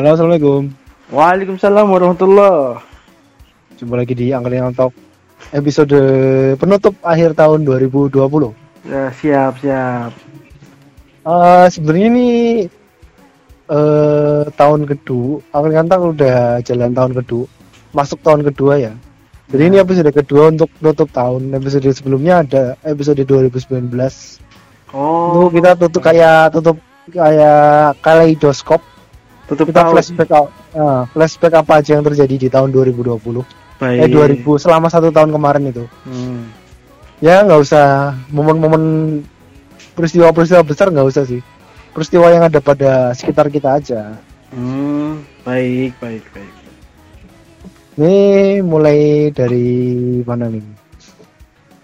Halo, assalamualaikum. Waalaikumsalam warahmatullah. Jumpa lagi di Angkringan Talk episode penutup akhir tahun 2020. Ya, siap, siap. Eh sebenarnya ini eh tahun kedua, Angkringan Talk udah jalan tahun kedua, masuk tahun kedua ya. Jadi ini episode kedua untuk tutup tahun. Episode sebelumnya ada episode 2019. Oh, Itu kita tutup kayak tutup kayak kaleidoskop. Tutup Kita tahun. flashback eh, flashback apa aja yang terjadi di tahun 2020. Baik. Eh 2000 selama satu tahun kemarin itu. Hmm. ya nggak usah momen-momen peristiwa-peristiwa besar nggak usah sih peristiwa yang ada pada sekitar kita aja Hmm, baik, baik, baik. ini mulai dari mana nih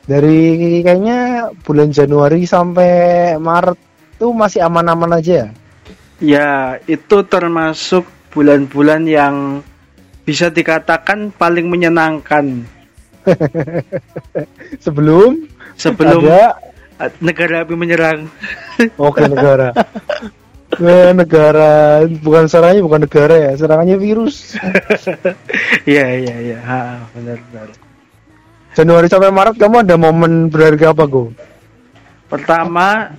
dari kayaknya bulan Januari sampai Maret tuh masih aman-aman aja ya Ya, itu termasuk bulan-bulan yang bisa dikatakan paling menyenangkan sebelum sebelum ada negara api menyerang. oke negara Eh, negara bukan serangannya bukan negara ya serangannya virus Iya, iya, iya. Benar, benar. Januari sampai Maret kamu ada momen berharga apa go Pertama,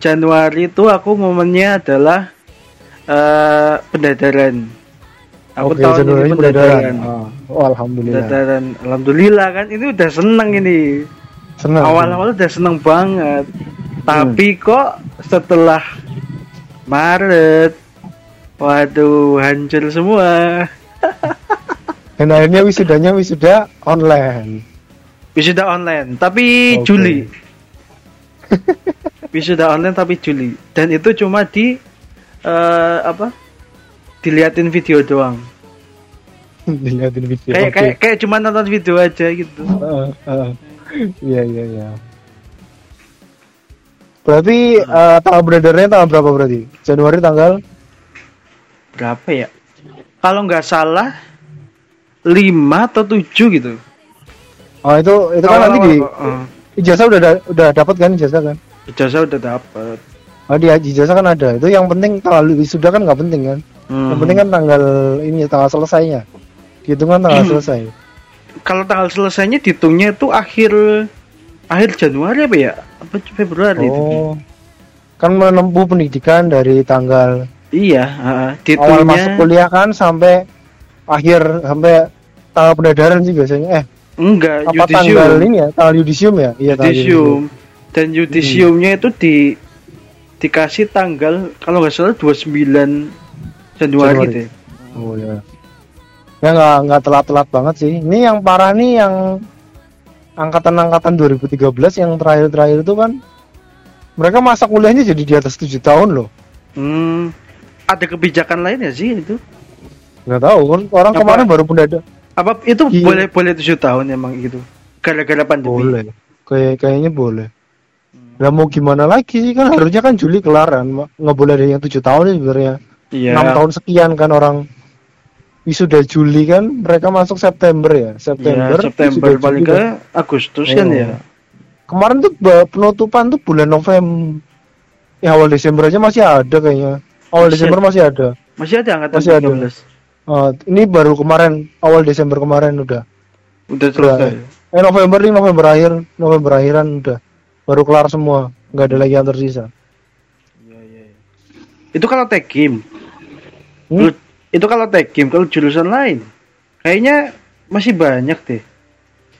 Januari itu aku momennya adalah eh pendadaran. Aku Oke, tahun ini Januari pendadaran. Ah, oh, alhamdulillah Pendadaran. Alhamdulillah kan ini udah seneng ini. senang Awal-awal udah seneng banget. Tapi kok setelah Maret Waduh, hancur semua. Dan akhirnya wisudanya wisuda online. Wisuda online, tapi Oke. Juli. Wisuda online tapi Juli. Dan itu cuma di eh, apa? Diliatin video doang. Dilihatin video. Kayak Oke. kayak kayak cuma nonton video aja gitu. Heeh, heeh. Iya iya iya. Berarti eh, tanggal beredarnya tanggal berapa berarti? Januari tanggal Berapa ya? Kalau nggak salah 5 atau 7 gitu. Oh itu itu kan nanti di Awal-awal, eh, ijazah udah da- udah dapat kan ijazah kan? ijazah udah dapet. Oh di ijazah kan ada. Itu yang penting tanggal wisuda kan nggak penting kan? Hmm. Yang penting kan tanggal ini tanggal selesainya. Dihitung kan tanggal Hmm. selesai. Kalau tanggal selesainya dihitungnya itu akhir akhir Januari apa ya? Apa Februari itu? Oh. Kan menempuh pendidikan dari tanggal Iya, heeh. awal dihitungnya masuk kuliah kan sampai akhir sampai tanggal pendadaran sih biasanya eh enggak apa yudisium. tanggal ini ya tanggal yudisium ya iya tanggal Yudisium. Dan yudisiumnya itu di dikasih tanggal kalau nggak salah 29 Januari, Januari. deh. oh ya ya nggak nggak telat telat banget sih ini yang parah nih yang angkatan-angkatan 2013 yang terakhir-terakhir itu kan mereka masa kuliahnya jadi di atas 7 tahun loh Hmm, ada kebijakan lain ya sih itu? nggak tahu kan orang Apa? kemarin baru pendadak Apa itu Iya. boleh boleh tujuh tahun emang gitu? Gara-gara pandemi. boleh kayak kayaknya boleh Lah mau gimana lagi sih kan harusnya kan Juli kelar kan nggak boleh ada yang tujuh tahun sebenarnya Iya. enam tahun sekian kan orang wisuda Juli kan mereka masuk September ya September Iya, September wisuda paling Juli ke kan. Agustus kan Oh. ya. kemarin tuh penutupan tuh bulan November ya awal Desember aja masih ada kayaknya awal Masih Desember masih ada Masih ada angkatan Masih ada. 13. Oh, ini baru kemarin awal Desember kemarin udah Udah selesai. eh November nih November akhir November akhiran udah baru kelar semua nggak ada lagi yang tersisa Iya, iya. iya. Itu kalau tag game. Hmm? Lu- Itu kalau tag game, kalau jurusan lain kayaknya masih banyak deh.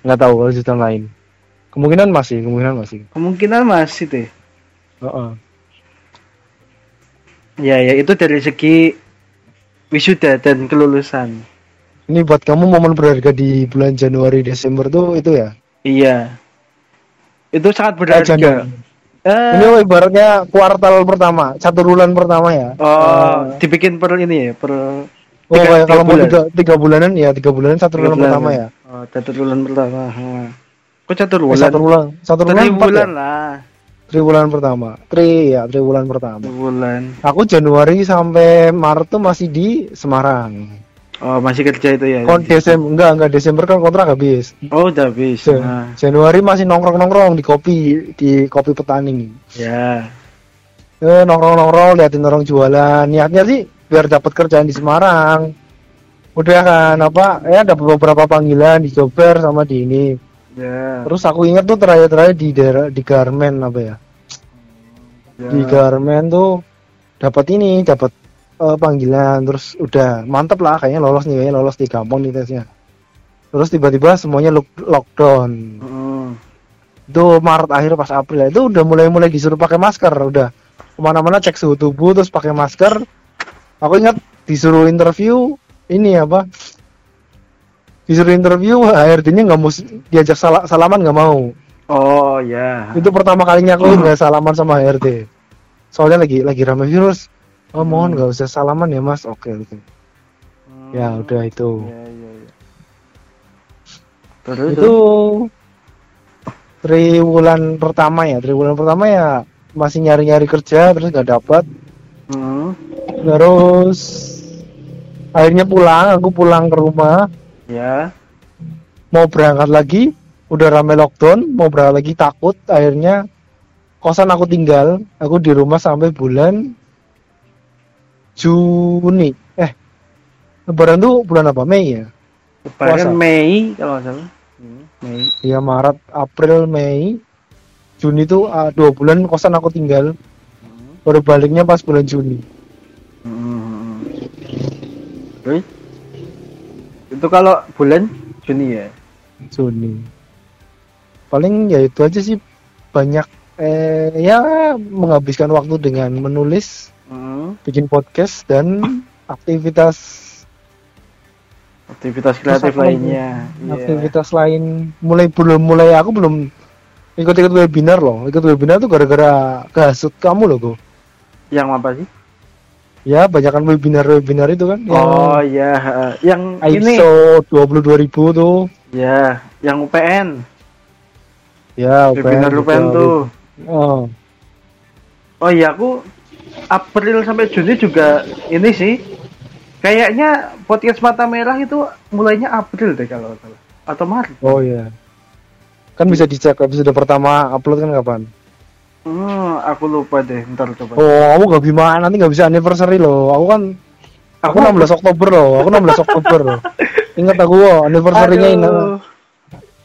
nggak tahu kalau jurusan lain kemungkinan masih kemungkinan masih Kemungkinan masih deh. Heeh. Ya, ya itu dari segi wisuda dan kelulusan. Ini buat kamu momen berharga di bulan Januari Desember tuh itu ya. Iya. Itu sangat Eh, berharga. Januari. Eh, Ini ibaratnya kuartal pertama, satu bulan pertama ya. oh, dibikin per ini ya, per Oh, tiga- kayak tiga kalau mau bulan. tiga, tiga bulanan ya tiga bulanan satu bulan bulan pertama ya. Oh, satu bulan pertama. Kok satu Eh, bulan? satu bulan, satu bulan Tri empat bulan ya. lah. Tri bulan pertama, tri ya tri bulan pertama. Bulan. Aku Januari sampai Maret tuh masih di Semarang. Oh, masih kerja itu ya. Kon Desember enggak enggak Desember kan kontrak habis. Oh, udah habis. Nah, Januari masih nongkrong-nongkrong di kopi di kopi petani. ya. Eh, nongkrong-nongkrong liatin orang jualan. Niatnya sih biar dapat kerjaan di Semarang udah kan apa ya ada beberapa panggilan di Jober sama di ini Ya. terus aku ingat tuh terakhir-terakhir di daerah di Garmen apa ya ya. di Garmen tuh dapat ini dapat eh, panggilan terus udah mantep lah kayaknya lolos nih kayaknya lolos di kampung nih tesnya. Terus tiba-tiba semuanya lock- lockdown. Mm. itu Maret akhir pas April itu udah mulai-mulai disuruh pakai masker udah. Ke mana-mana cek suhu tubuh terus pakai masker. Aku ingat disuruh interview ini apa? Disuruh interview HRD-nya nggak mau diajak sala- salaman nggak mau. Oh ya. itu pertama kalinya aku nggak salaman sama HRD soalnya lagi lagi rame virus oh mohon nggak usah. Salaman ya mas? Oke oke. Ya udah itu. Ya, ya, ya. Terus itu triwulan pertama ya. Triwulan pertama ya masih nyari-nyari kerja terus nggak dapat. Hmm. terus akhirnya pulang aku pulang ke rumah. Ya. mau berangkat lagi udah rame lockdown mau berangkat lagi takut. Akhirnya kosan aku tinggal. Aku di rumah sampai bulan Juni eh lebaran tuh bulan apa Mei ya Lebaran Puasa. Mei kalau salah. Hmm, Mei. ya Maret April Mei Juni tuh ah, dua bulan kosan aku tinggal baru baliknya pas bulan Juni Hmm. Terus? Itu kalau bulan Juni ya. Juni paling ya itu aja sih banyak eh ya menghabiskan waktu dengan menulis Hmm. bikin podcast dan aktivitas Aktivitas kreatif lainnya. Iya. aktivitas lain mulai belum mulai aku belum ikut-ikut webinar loh ikut webinar tuh gara-gara kehasut kamu loh kok Yang apa sih? ya banyakkan webinar-webinar itu kan yang Oh iya, heeh. yang ini ISO 22000 tuh ya, yang UPN. ya Webinar UPN UPN juga. tuh. oh Oh iya, aku April sampai Juni juga ini sih. Kayaknya podcast Mata Merah itu mulainya April deh kalau salah. Atau Maret. oh ya kan bisa dicek episode pertama upload kan kapan Hmm, aku lupa deh. Ntar coba. oh kamu gak bisa nanti gak bisa anniversary loh aku kan aku 16 Oktober loh aku 16 Oktober loh ingat aku oh, anniversary-nya ini Aduh.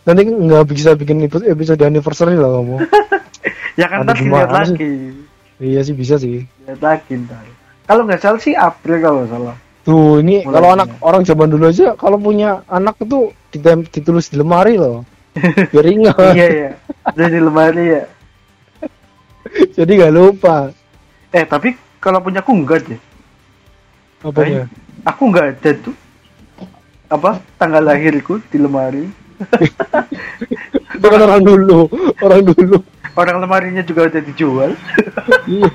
nanti nggak bisa bikin epi- episode anniversary loh kamu Ya kan ntar dilihat lagi. Iya sih bisa sih ntar. Kalau nggak salah sih April kalau salah. tuh ini Mulai kalau anak orang zaman dulu aja kalau punya anak itu ditulis di lemari loh biar ingat iya iya. Jadi lemari ya. jadi nggak lupa Eh tapi kalau punya aku enggak deh. apanya Aku nggak ada tuh. Apa tanggal lahirku di lemari. itu kan orang dulu orang dulu Orang lemarinya juga udah dijual. Iya.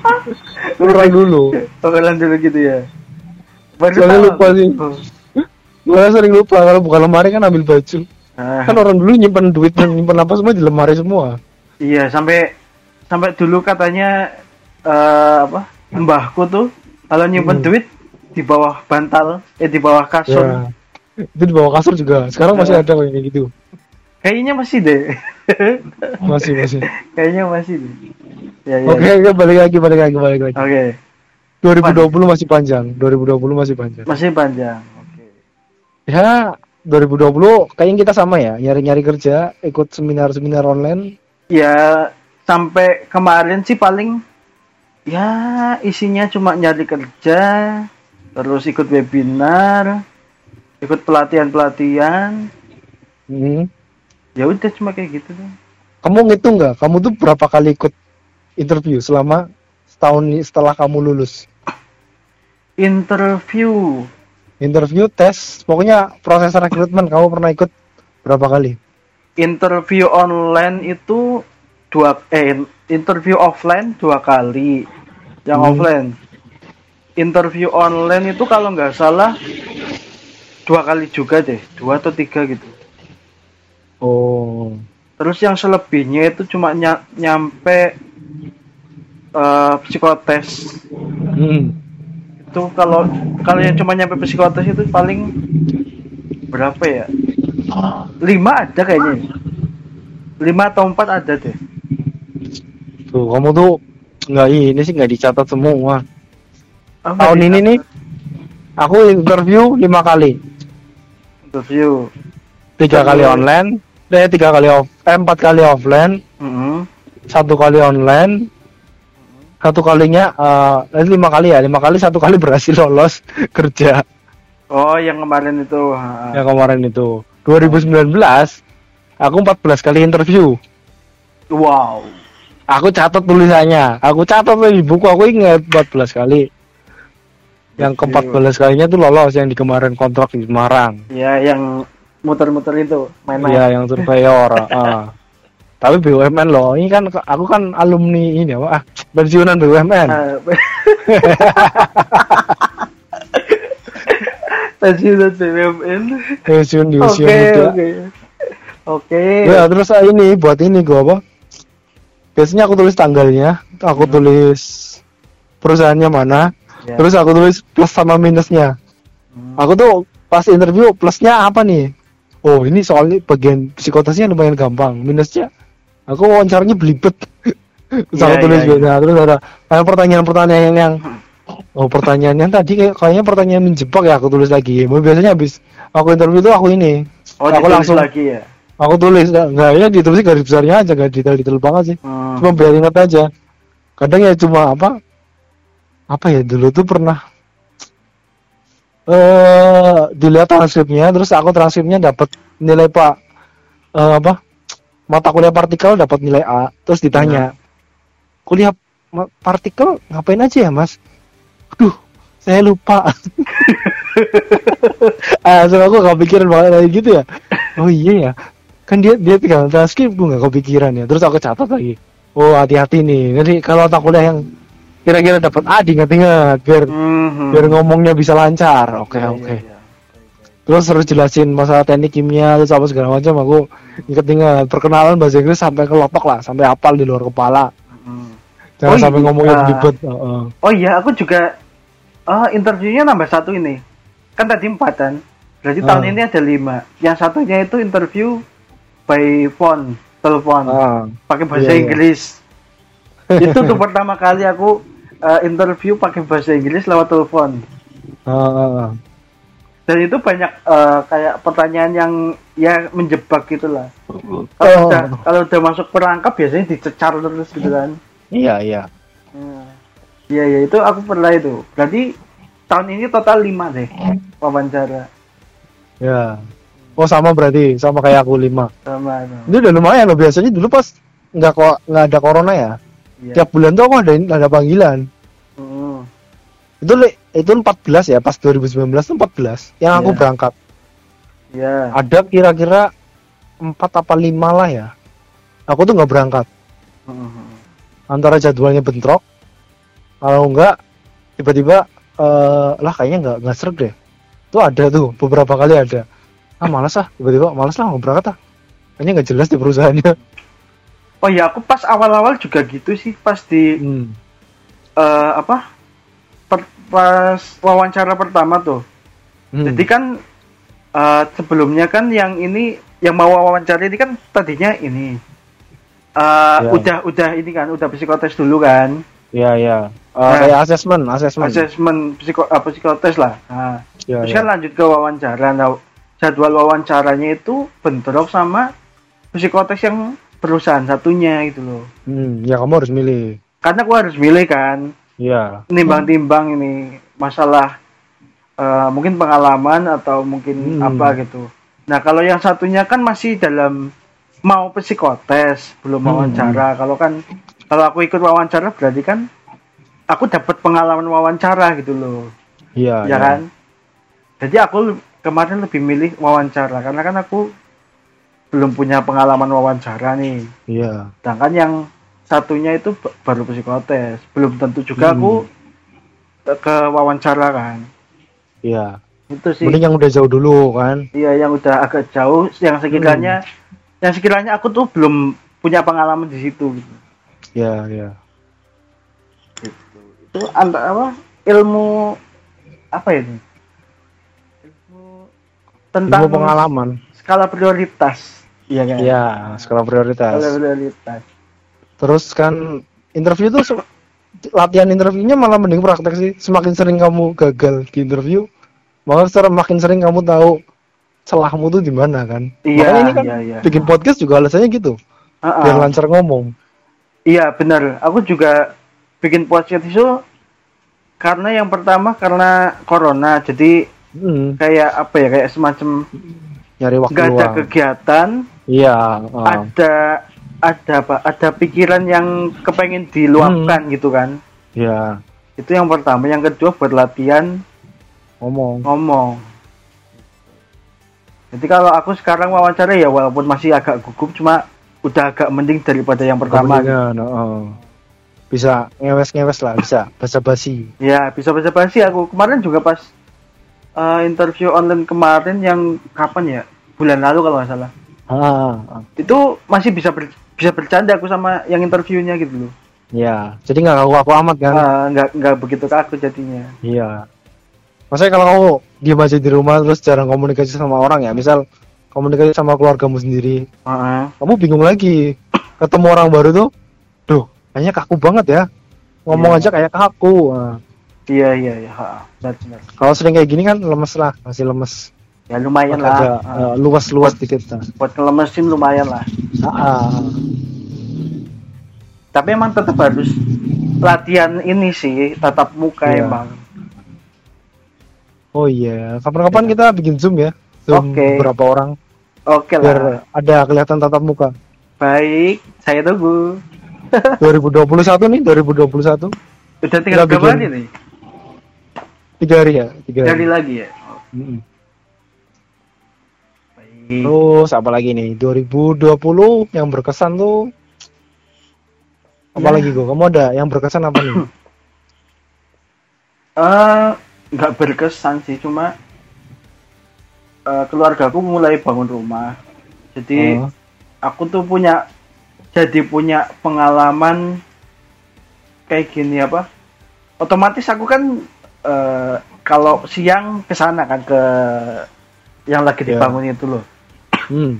orang dulu Orang dulu gitu ya. Baru Soalnya lupa sih. Oh. Gue sering lupa kalau buka lemari kan ambil baju Ah, kan orang dulu nyimpen duit dan nyimpen apa semua di lemari semua iya sampai sampai dulu katanya eh, apa mbahku tuh kalau nyimpen Hmm. duit di bawah bantal eh di bawah kasur ya itu di bawah kasur juga sekarang masih Ya. ada kayak gitu kayaknya masih deh. Masih masih. Kayaknya masih deh. Ya, ya. oke oke balik lagi balik lagi balik lagi. Oke. 2020 masih panjang. 2020 masih panjang. Masih panjang oke. Ya 2020 kayaknya kita sama ya nyari-nyari kerja ikut seminar-seminar online. Ya sampai kemarin sih paling ya isinya cuma nyari kerja terus ikut webinar ikut pelatihan pelatihan Hmm. Ya udah cuma kayak gitu tuh kamu ngitung nggak? Kamu tuh berapa kali ikut interview selama setahun ini setelah kamu lulus? Interview. Interview tes pokoknya proses rekrutmen kamu pernah ikut berapa kali? Interview online itu dua eh interview offline dua kali. Yang Hmm. offline. Interview online itu kalau nggak salah dua kali juga deh. Dua atau tiga gitu oh. Terus yang selebihnya itu cuma nya- nyampe eh, psikotes. Hmm. itu kalau kalau yang cuma nyampe psikotes itu paling berapa ya? Lima ada kayaknya. Lima atau empat ada deh. Tuh kamu tuh nggak ini sih nggak dicatat semua. Oh, tahun ini nih Aku interview lima kali, interview. Tiga Terus? kali online, eh tiga kali off, eh, empat kali offline, Mm-mm. satu kali online, satu kalinya, eh eh, lima kali ya, lima kali satu kali berhasil lolos kerja oh yang kemarin itu yang kemarin itu. 2019 aku 14 kali interview. wow Aku catat tulisannya, aku catat di buku aku ingat 14 kali. Yang ke 14 kalinya tuh lolos yang di kemarin kontrak di Semarang. ya yang muter-muter itu main-main Iya, yang surveyor. ah. Tapi BUMN loh, ini kan aku kan alumni ini apa? Ah, pensiunan BUMN. Ah, pensiunan BUMN Pensiun di oke usia muda. oke oke Ya, terus ini buat ini gua apa? Biasanya aku tulis tanggalnya, aku tulis perusahaannya mana, Ya. terus aku tulis plus sama minusnya. Hmm. Aku tuh pas interview plusnya apa nih? Oh ini soalnya bagian psikotesnya lumayan gampang. Minusnya aku wawancaranya belibet. aku Iya, tulis iya, iya. biasa. Terus ada ada pertanyaan-pertanyaan yang oh pertanyaannya tadi kayak kayaknya pertanyaan menjebak ya aku tulis lagi. Biasanya habis aku interview tuh aku ini. oh aku langsung lagi ya aku tulis nggak ya ditulis garis besarnya aja nggak detail-detail banget sih. Hmm. Cuma biar ingat aja. Kadang ya cuma apa? Apa ya dulu tuh pernah eh dilihat transkripnya terus aku transkripnya dapat nilai Pak eh, apa? Mata kuliah partikel dapat nilai A, terus ditanya. Kuliah ma- partikel ngapain aja ya, Mas? Aduh, saya lupa. ah, so aku gak pikiran banget kayak gitu ya. Oh iya ya. Kan dia dia tinggal transkrip gue gak kepikiran ya. Terus aku catat lagi. Oh hati-hati nih. Nanti kalau tak kuliah yang kira-kira dapat A diingat-ingat biar Mhm. biar ngomongnya bisa lancar. Oke Iya, oke. iya, iya. Terus harus jelasin masalah teknik kimia terus apa segala macam aku inget-inget perkenalan bahasa Inggris sampai kelotok lah, sampai hafal di luar kepala. Mhm. Jangan Oh, sampai iya. ngomongnya belibet. Heeh. Oh iya, aku juga ah interviewnya nambah satu ini. Kan tadi empat kan. Berarti tahun Ah. ini ada lima. Yang satunya itu interview by phone, telepon, Ah. pakai bahasa Iya, iya. Inggris. itu tuh pertama kali aku eh, interview pakai bahasa Inggris lewat telepon. Ah. Dan itu banyak eh, kayak pertanyaan yang ya menjebak gitu lah. Kalau Oh. udah kalau udah masuk perangkap biasanya dicecar terus gitu kan. Iya iya. Hmm. Iya iya itu aku pernah itu. Berarti tahun ini total 5 deh wawancara Ya. Oh sama berarti sama kayak aku lima. sama. Itu udah lumayan loh biasanya dulu pas nggak kok nggak ada corona ya. Iya. Tiap bulan tuh aku ada ada panggilan. Hmm. Itu itu 14 ya pas 2019 tuh 14 yang aku Iya. berangkat. Iya. Ada kira-kira 4 apa 5 lah ya. Aku tuh nggak berangkat. Hmm. Antara jadwalnya bentrok. Kalau enggak tiba-tiba eh lah kayaknya nggak nggak serg deh. Tuh ada tuh beberapa kali ada. Ah malas ah tiba-tiba malas lah mau berangkat ah. Kayaknya nggak jelas di perusahaannya. Oh iya aku pas awal-awal juga gitu sih pas di Hmm. eh, apa per- pas wawancara pertama tuh. Hmm. Jadi kan eh, sebelumnya kan yang ini yang mau wawancara ini kan tadinya ini eh, Ya. udah udah ini kan udah psikotes dulu kan. Iya iya. Eh, Nah. kayak asesmen, asesmen. asesmen psiko apa psikotes lah. Nah, Iya, terus iya. kan lanjut ke wawancara. Nah, jadwal wawancaranya itu bentrok sama psikotes yang perusahaan satunya gitu loh. Hmm, ya kamu harus milih. Karena aku harus milih kan, Iya. nimbang-timbang ini masalah eh, mungkin pengalaman atau mungkin Hmm. apa gitu. Nah, kalau yang satunya kan masih dalam mau psikotes, belum Hmm. wawancara. Kalau kan kalau aku ikut wawancara berarti kan aku dapat pengalaman wawancara gitu loh. Iya, ya kan jadi aku kemarin lebih milih wawancara karena kan aku belum punya pengalaman wawancara nih Iya. sedangkan yang satunya itu baru psikotes belum tentu juga Hmm. aku ke- wawancara kan Iya. itu sih Mending yang udah jauh dulu kan. iya yang udah agak jauh yang sekiranya Hmm. yang sekiranya aku tuh belum punya pengalaman di situ gitu. Iya, iya. itu antara apa ilmu apa ini ilmu tentang Ilmu pengalaman. Skala prioritas iya kan Iya, skala prioritas. skala prioritas Terus kan interview tuh latihan interviewnya malah mending praktek sih. Semakin sering kamu gagal di interview, secara makin sering kamu tahu celahmu tuh di mana kan. Iya, Makanya ini kan iya, iya. bikin podcast juga alasannya gitu. Ah, ah. Biar lancar ngomong. Iya benar. Aku juga bikin podcast itu karena yang pertama karena corona. Jadi Hmm, kayak apa ya kayak semacam nyari waktu nggak ada luang. kegiatan, Iya, ah. ada ada apa? Ada pikiran yang kepengen diluapkan Hmm. gitu kan. Iya, Itu yang pertama. Yang kedua buat latihan ngomong. ngomong. Jadi kalau aku sekarang wawancara ya walaupun masih agak gugup cuma udah agak mending daripada yang pertama. Kepentingan, oh. Bisa ngewes-ngewes lah, bisa basa-basi. Ya bisa bisa basi aku kemarin juga pas eh, interview online kemarin yang kapan ya bulan lalu kalau nggak salah Ah, ah. itu masih bisa ber- bisa bercanda aku sama yang interviewnya gitu loh Iya, jadi nggak aku amat kan? Eh, nggak nggak begitu kaku jadinya Iya. Maksudnya kalau kamu diem aja di rumah terus jarang komunikasi sama orang ya, misal komunikasi sama keluargamu sendiri, Heeh. kamu bingung lagi. Ketemu orang baru tuh, duh, kayaknya kaku banget ya. Ngomong Iya. aja kayak kaku. Nah, iya iya iya benar kalau sering kayak gini kan lemes lah, masih lemes. ya lumayan Agak lah eh, luas-luas dikit. Nah. buat ngelemesin lumayan lah Ah, ah. tapi emang tetap harus latihan ini sih tatap muka Iya. emang Oh iya, kapan-kapan kita bikin zoom ya. Zoom Oke. beberapa orang oke biar lah ada kelihatan tatap muka. baik saya tunggu 2021 nih, 2021. udah tinggal berapa hari nih Tiga hari ya, tiga Tiga hari. hari lagi ya Mm-mm. baik Terus apa lagi nih? 2020 yang berkesan tuh apa Ya. lagi gue? Kamu ada yang berkesan apa nih? Eh, nggak berkesan sih cuma eh, keluargaku mulai bangun rumah jadi Oh. aku tuh punya jadi punya pengalaman kayak gini apa otomatis aku kan eh, kalau siang ke sana kan ke yang lagi Ya. dibangun itu loh Hmm.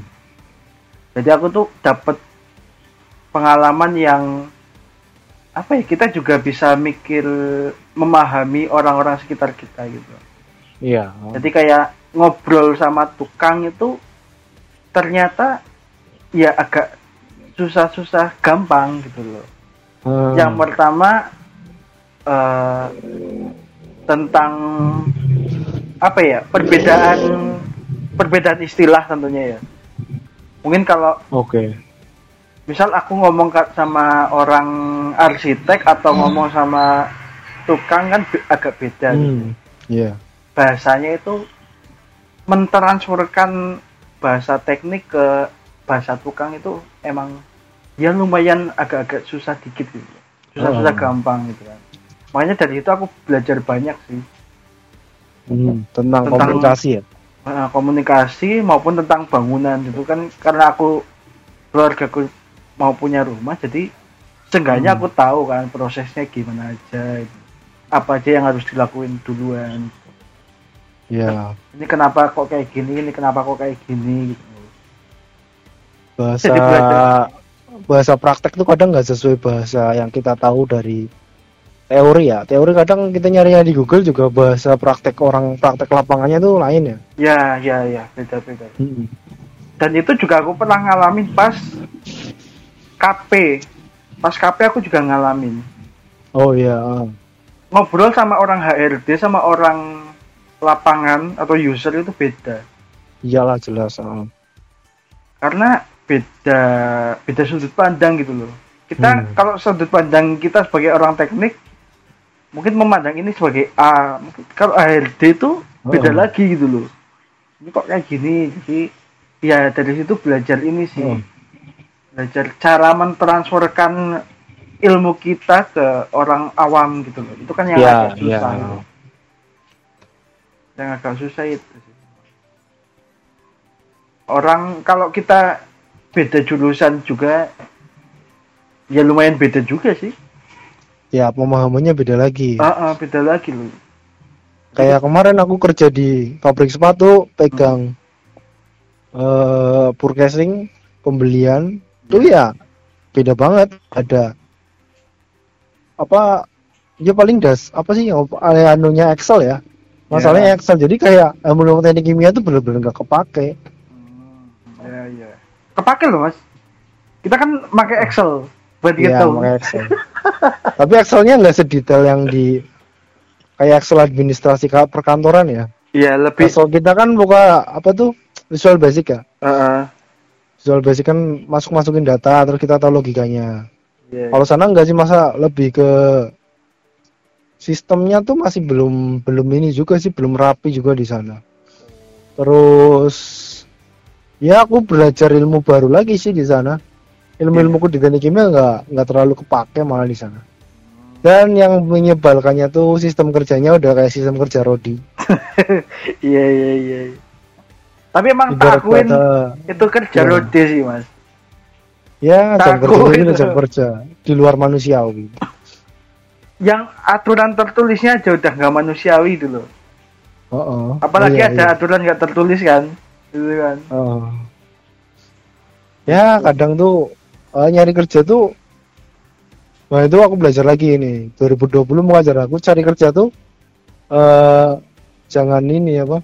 jadi aku tuh dapat pengalaman yang apa ya kita juga bisa mikir memahami orang-orang sekitar kita gitu Iya. Jadi kayak ngobrol sama tukang itu ternyata ya agak susah-susah gampang gitu loh. Hmm. Yang pertama eh, tentang apa ya perbedaan perbedaan istilah tentunya ya. Mungkin kalau Oke. misal aku ngomong sama orang arsitek atau ngomong sama tukang kan agak beda. gitu. Hmm. Iya. bahasanya itu mentransferkan bahasa teknik ke bahasa tukang itu emang ya lumayan agak-agak susah dikit gitu susah-susah Oh. gampang gitu kan makanya dari itu aku belajar banyak sih Hmm. Tentang, Tentang- komunikasi ya. Eh, komunikasi maupun tentang bangunan itu kan karena aku keluargaku mau punya rumah jadi seenggaknya Hmm. aku tahu kan prosesnya gimana aja apa aja yang harus dilakuin duluan Iya. ini kenapa kok kayak gini ini kenapa kok kayak gini gitu Bahasa bahasa praktek tuh kadang nggak sesuai bahasa yang kita tahu dari teori ya. Teori kadang kita nyari di Google juga bahasa praktek orang praktek lapangannya tuh lain ya. ya ya ya beda beda Hmm. dan itu juga aku pernah ngalamin pas KP pas KP aku juga ngalamin Oh iya. ah. ngobrol sama orang HRD sama orang lapangan atau user itu beda Iyalah jelas. ah. karena beda beda sudut pandang gitu loh kita Hmm. kalau sudut pandang kita sebagai orang teknik mungkin memandang ini sebagai A Mungkin kalau HRD itu beda Oh. lagi gitu loh ini kok kayak gini jadi ya dari situ belajar ini sih Oh. belajar cara mentransferkan ilmu kita ke orang awam gitu loh itu kan yang Iya, agak susah iya. gitu. yang agak susah itu orang kalau kita beda jurusan juga ya lumayan beda juga sih Ya pemahamannya beda lagi. ah ah, beda lagi loh Kayak kemarin aku kerja di pabrik sepatu, pegang eh purchasing, pembelian, tuh ya beda banget. Ada apa? Ya paling das apa sih? Apa anunya Excel ya? Masalahnya Excel jadi kayak ilmu teknik kimia tuh bener-bener nggak kepake. Hmm, ya ya. Kepake loh mas. Kita kan pakai Excel buat gitu. pakai Excel. Tapi Excelnya nggak sedetail yang di kayak Excel administrasi ka- perkantoran ya. Iya lebih. Excel kita kan buka apa tuh Visual Basic ya. Heeh. Visual Basic kan masuk masukin data terus kita tahu logikanya. Iya. Kalau sana enggak sih masa lebih ke sistemnya tuh masih belum belum ini juga sih belum rapi juga di sana. Terus ya aku belajar ilmu baru lagi sih di sana. Ilmu-ilmuku di teknik kimia nggak nggak terlalu kepake malah di sana. Dan yang menyebalkannya tuh sistem kerjanya udah kayak sistem kerja Rodi. Iya iya iya. Tapi emang Ibarat takuin kata, itu kerja Iya. rode sih mas. ya jam kerja ini jam kerja di luar manusiawi. Yang aturan tertulisnya aja udah nggak manusiawi itu loh. Oh, oh. Apalagi Iya, ada iya. aturan nggak tertulis kan. Gitu kan. Oh. Ya kadang tuh eh, nyari kerja tuh Wah itu aku belajar lagi ini. 2020 mengajar aku cari kerja tuh eh jangan ini apa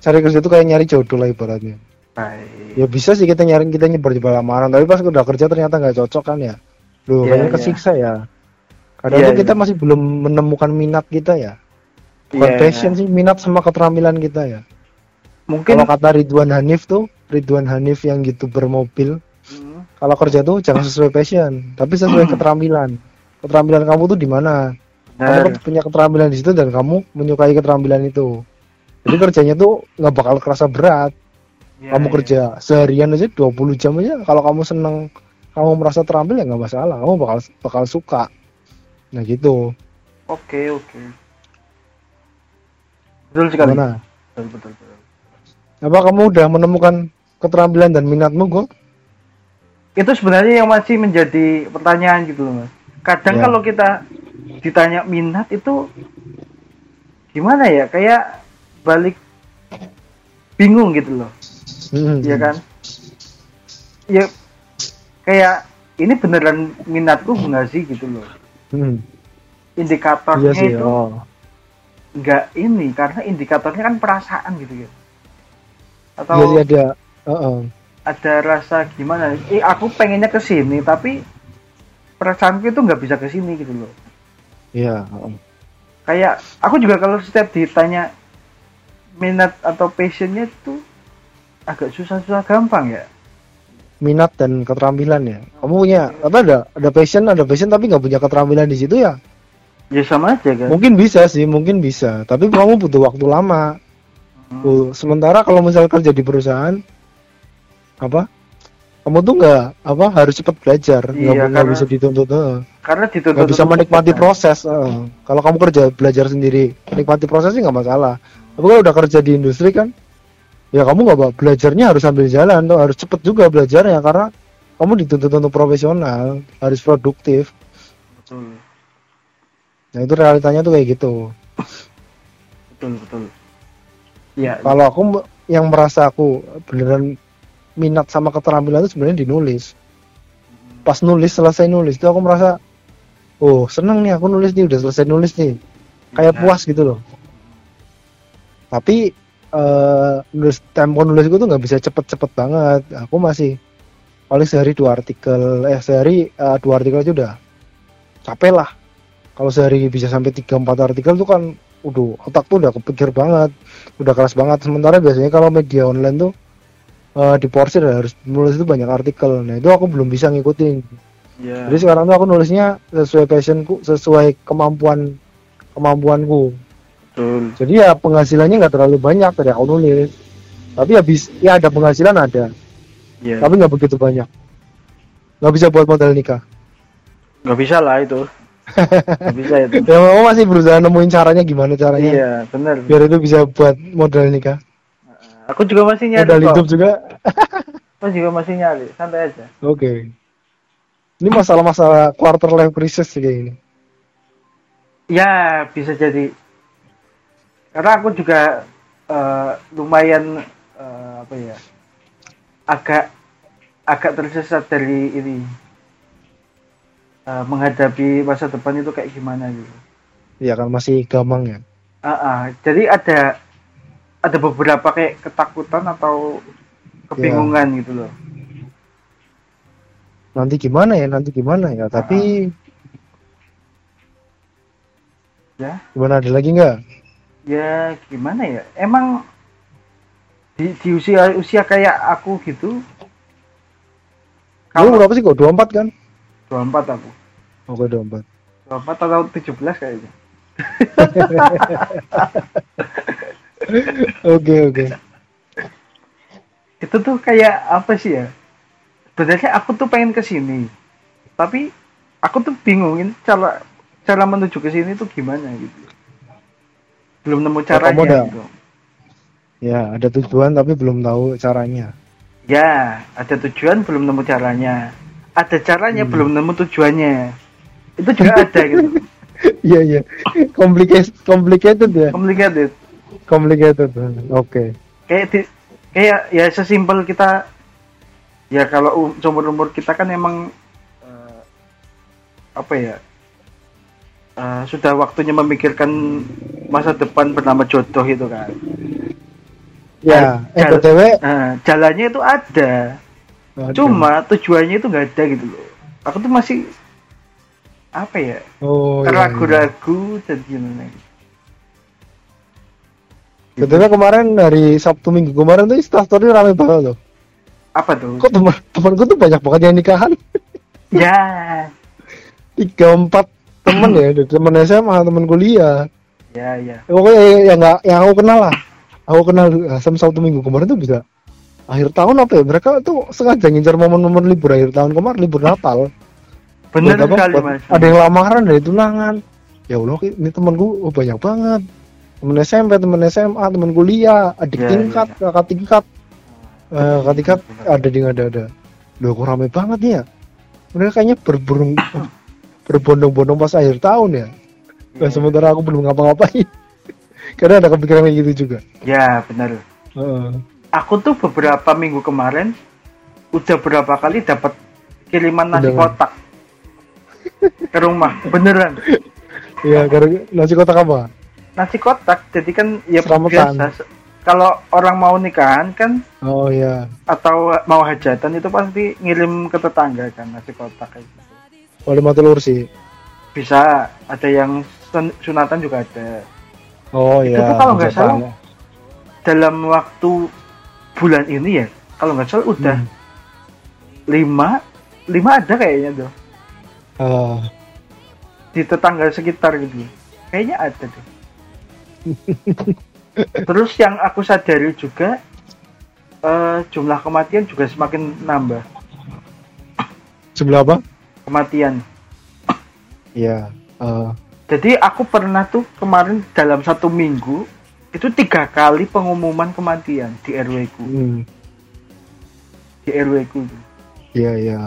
cari kerja tuh kayak nyari jodoh lah ibaratnya. Baik. ya bisa sih kita nyari kita nyebar nyebar lamaran tapi pas udah kerja ternyata nggak cocok kan ya. Iya, Loh kayaknya iya. kesiksa ya. Kadang Iya, tuh kita iya. masih belum menemukan minat kita ya. Bukan Iya, passion sih minat sama keterampilan kita ya. Mungkin kalau kata Ridwan Hanif tuh Ridwan Hanif yang gitu bermobil Hmm, kalau kerja tuh jangan sesuai passion tapi sesuai keterampilan. Keterampilan kamu tuh di mana? Benar. kamu punya keterampilan di situ dan kamu menyukai keterampilan itu. Jadi kerjanya tuh nggak bakal kerasa berat. Iya, kamu iya. kerja seharian aja 20 jam aja. Kalau kamu seneng kamu merasa terampil ya nggak masalah. Kamu bakal bakal suka. Nah gitu. Oke oke. Betul sekali. Betul betul betul. apa kamu udah menemukan keterampilan dan minatmu kok Itu sebenarnya yang masih menjadi pertanyaan gitu loh mas. Kadang Ya. kalau kita ditanya minat itu gimana ya? Kayak balik bingung gitu loh. Hmm. Iya kan? Ya kayak ini beneran minatku nggak sih gitu loh. Hmm. Indikatornya iya sih itu oh. nggak ini karena indikatornya kan perasaan gitu ya. Atau iya sih ada Heeh. ada rasa gimana? Eh aku pengennya ke sini tapi perasaanku itu nggak bisa ke sini gitu loh. iya heeh. Kayak aku juga kalau setiap ditanya minat atau passionnya itu agak susah-susah gampang ya. minat dan keterampilan ya kamu punya apa ada ada passion ada passion tapi nggak punya keterampilan di situ ya Ya sama aja kan. mungkin bisa sih mungkin bisa tapi kamu butuh waktu lama Hmm. Sementara kalau misal kerja di perusahaan apa kamu tuh nggak apa harus cepat belajar nggak Iya, nggak karena- bisa dituntut eh. Karena dituntut nggak bisa menikmati kan. proses eh. kalau kamu kerja belajar sendiri menikmati proses sih nggak masalah tapi kalau udah kerja di industri kan ya kamu nggak belajarnya harus sambil jalan tuh harus cepet juga belajarnya karena kamu dituntut untuk profesional harus produktif Betul, nah itu realitanya tuh kayak gitu betul, betul. Ya, kalau aku yang merasa aku beneran minat sama keterampilan itu sebenarnya di nulis pas nulis selesai nulis itu aku merasa oh seneng nih aku nulis nih udah selesai nulis nih. Kayak Nah. puas gitu loh. Tapi eh nulis tempo nulisku tuh nggak bisa cepet-cepet banget. Aku masih paling sehari dua artikel eh sehari eh, dua artikel aja udah capek lah. Kalau sehari bisa sampai 3-4 artikel tuh kan udah otak tuh udah kepikir banget udah keras banget. Sementara biasanya kalau media online tuh eh, di porsir harus nulis itu banyak artikel nah itu aku belum bisa ngikutin ya. jadi sekarang tuh aku nulisnya sesuai passionku sesuai kemampuan kemampuanku betul. jadi ya penghasilannya nggak terlalu banyak dari aku nulis tapi habis ya ada penghasilan ada Ya, tapi nggak begitu banyak nggak bisa buat modal nikah nggak bisa lah itu. Nggak bisa itu. ya mau masih berusaha nemuin caranya gimana caranya Iya, benar. biar itu bisa buat modal nikah Aku juga masih nyari modal hidup juga Aku juga masih nyari, santai aja. oke ini masalah-masalah quarter life crisis sih kayak ini Ya, bisa jadi. Karena aku juga eh, lumayan eh, apa ya? Agak agak tersesat dari ini. Eh, menghadapi masa depan itu kayak gimana gitu. ya kan masih gamang ya Ah, ah. jadi ada ada beberapa kayak ketakutan atau kebingungan Iya. gitu loh. nanti gimana ya nanti gimana ya tapi Ya. gimana ada lagi nggak Ya gimana ya? Emang di, di usia usia kayak aku gitu kamu kalau berapa sih kok 24 kan 24 aku. oke 24 24 atau 17 kayaknya. oke oke Itu tuh kayak apa sih ya? Sebenarnya aku tuh pengen ke sini. Tapi aku tuh bingungin cara cara menuju ke sini tuh gimana gitu. Belum nemu caranya ada- gitu. ya ada tujuan tapi belum tahu caranya Ya, ada tujuan belum nemu caranya. Ada caranya Hmm. belum nemu tujuannya. Itu juga ada gitu. iya iya complicated complicated ya Complicated. Complicated oke Kayak di, kayak ya sesimpel kita ya kalau umur umur kita kan emang eh, apa ya eh, sudah waktunya memikirkan masa depan bernama jodoh itu kan. ya eh Jal- Nah, jalannya itu ada, Aduh. cuma tujuannya itu nggak ada gitu loh. Aku tuh masih apa ya oh iya, iya. ragu-ragu dan gimana btw kemarin dari sabtu minggu kemarin tuh instastory rame banget loh. Apa tuh? Kok teman temanku tuh banyak banget yang nikahan? Ya. Tiga empat temen ya temen SMA temen kuliah. Ya ya. Pokoknya yang nggak yang aku kenal lah. Aku kenal eh, sama Sabtu minggu kemarin tuh bisa akhir tahun apa ya? Mereka tuh sengaja ngincar momen-momen libur akhir tahun kemarin libur Natal. Bener Buat sekali mas. ada yang lamaran dari tunangan. Ya Allah ini temanku oh, banyak banget temen SMP temen SMA temen kuliah adik Ya, tingkat kakak tingkat. Eh, kakak tingkat ada di ada ada. Loh kok rame banget nih ya? Mereka kayaknya berburung berbondong-bondong pas akhir tahun ya. Iya. Nah, sementara aku belum ngapa-ngapain. Karena ada kepikiran kayak gitu juga. Ya bener Heeh. aku tuh beberapa minggu kemarin udah berapa kali dapat kiriman nasi Undangan. kotak. Ke rumah beneran. Iya, karena nasi kotak apa? Nasi kotak jadi kan ya biasa kalau orang mau nikahan kan Oh iya, atau mau hajatan itu pasti ngirim ke tetangga kan nasi kotak kayak gitu. wali telur sih. bisa ada yang sun- sunatan juga ada Oh Itu iya. tuh kalau nggak salah, dalam waktu bulan ini ya kalau nggak salah udah Hmm. lima lima ada kayaknya tuh Ah, di tetangga sekitar gitu kayaknya ada deh terus yang aku sadari juga eh, jumlah kematian juga semakin nambah sebelah apa? kematian Iya. ah, jadi aku pernah tuh kemarin dalam satu minggu itu tiga kali pengumuman kematian di RW ku hmm, di RW ku Iya iya.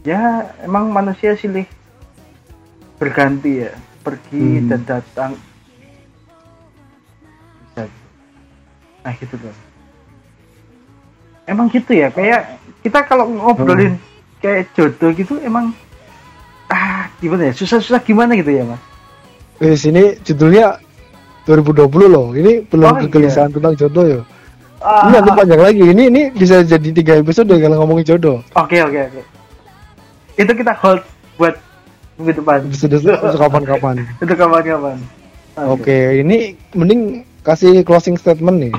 ya emang manusia silih berganti ya pergi Hmm. dan datang bisa nah gitu loh emang gitu ya kayak kita kalau ngobrolin kayak jodoh gitu emang ah gimana ya susah-susah gimana gitu ya mas Eh sini judulnya 2020 loh. Ini belum Oh, iya. kegelisahan tentang jodoh ya. Ah, Ini nanti panjang lagi. Ini ini bisa jadi tiga episode kalau ngomongin jodoh. oke oke oke itu kita hold buat minggu depan Episode kapan-kapan. itu kapan-kapan Oke, ini mending kasih closing statement nih.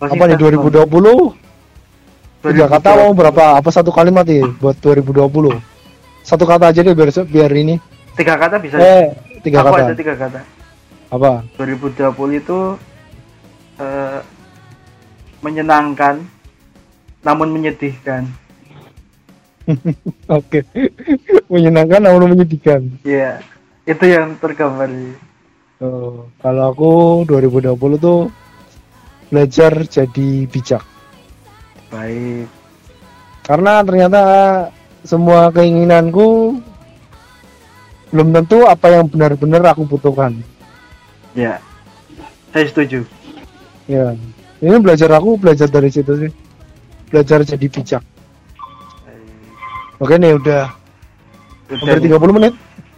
Masih Apa nih kita- 2020? Tiga kata mau berapa? Apa satu kalimat nih buat 2020? Satu kata aja deh biar biar ini. tiga kata bisa Eh, tiga aku kata. ada tiga kata Apa? 2020 itu eh, menyenangkan namun menyedihkan Oke. Menyenangkan namun menyedihkan. ya itu yang tergambar Oh, kalau aku 2020 tuh belajar jadi bijak. baik Karena ternyata semua keinginanku belum tentu apa yang benar-benar aku butuhkan. ya saya setuju Ya. Ini belajar aku belajar dari situ sih. Belajar jadi bijak. Oke nih udah hampir nih. 30 menit.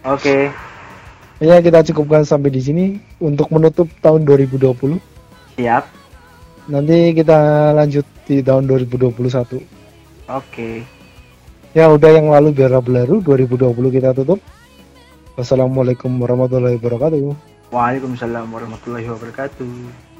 oke Ya kita cukupkan sampai di sini untuk menutup tahun 2020. Siap. Nanti kita lanjut di tahun 2021. Oke. Ya udah yang lalu biar berlalu 2020 kita tutup. Wassalamualaikum warahmatullahi wabarakatuh. Waalaikumsalam warahmatullahi wabarakatuh.